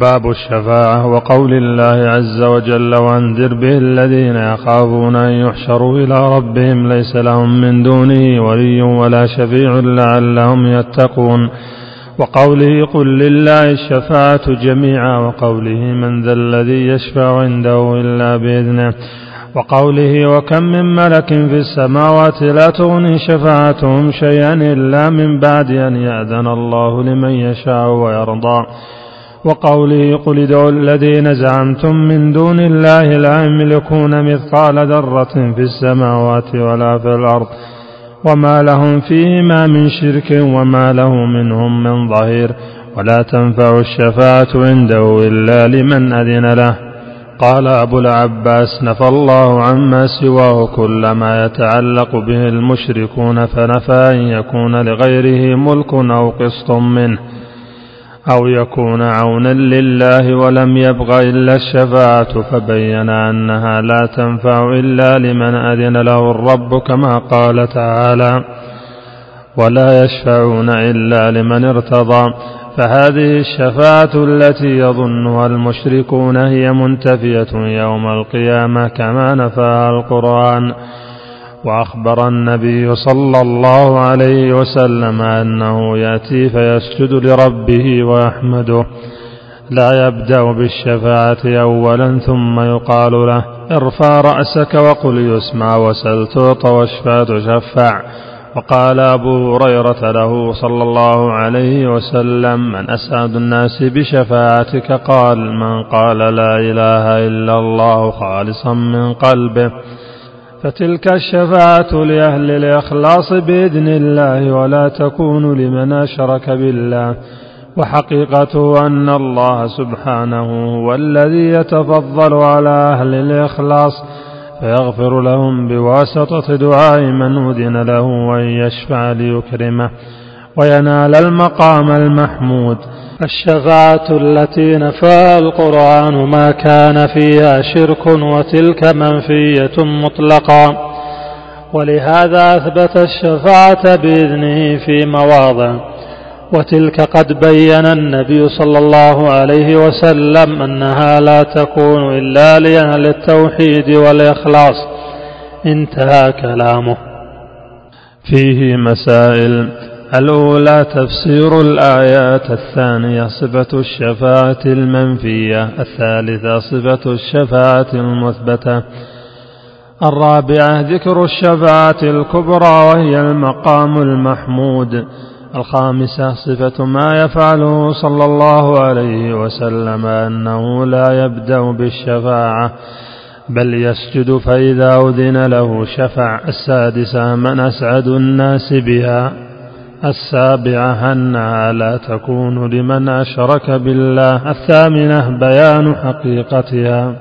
باب الشفاعة وقول الله عز وجل وأنذر به الذين يخافون أن يحشروا إلى ربهم ليس لهم من دونه ولي ولا شفيع لعلهم يتقون وقوله قل لله الشفاعة جميعا وقوله من ذا الذي يشفع عنده إلا بإذنه وقوله وكم من ملك في السماوات لا تغني شفاعتهم شيئا إلا من بعد أن يأذن الله لمن يشاء ويرضى وقوله قل ادعوا الذين زعمتم من دون الله لا يملكون مثقال ذرة في السماوات ولا في الأرض وما لهم فيهما من شرك وما له منهم من ظهير ولا تنفع الشفاعة عنده إلا لمن أذن له. قال أبو العباس نفى الله عما سواه كل ما يتعلق به المشركون فنفى أن يكون لغيره ملك أو قسط منه. أو يكون عونا لله ولم يبغ إلا الشفاعة فبين أنها لا تنفع إلا لمن أذن له الرب كما قال تعالى ولا يشفعون إلا لمن ارتضى فهذه الشفاعة التي يظنها المشركون هي منتفية يوم القيامة كما نفاها القرآن وأخبر النبي صلى الله عليه وسلم أنه يأتي فيسجد لربه ويحمده. لا يبدأ بالشفاعة أولا ثم يقال له ارفع رأسك وقل يسمع وسل تعط واشفع تشفع وقال أبو هريرة له صلى الله عليه وسلم من أسعد الناس بشفاعتك قال من قال لا إله إلا الله خالصا من قلبه. فتلك الشفاعة لأهل الإخلاص بإذن الله ولا تكون لمن أشرك بالله وحقيقته أن الله سبحانه هو الذي يتفضل على أهل الإخلاص فيغفر لهم بواسطة دعاء من أذن له وأن يشفع ليكرمه وينال المقام المحمود. الشفاعة التي نفاها القرآن ما كان فيها شرك وتلك منفية مطلقا ولهذا أثبت الشفاعة بإذنه في مواضع. وتلك قد بين النبي صلى الله عليه وسلم أنها لا تكون إلا لأهل التوحيد والإخلاص. انتهى كلامه. فيه مسائل الأولى تفسير الآيات الثانية صفة الشفاعة المنفية الثالثة صفة الشفاعة المثبتة الرابعة ذكر الشفاعة الكبرى وهي المقام المحمود الخامسة صفة ما يفعله صلى الله عليه وسلم أنه لا يبدأ بالشفاعة بل يسجد فإذا أذن له شفع السادسة من أسعد الناس بها. السابعة أنها لا تكون لمن أشرك بالله. الثامنة بيان حقيقتها.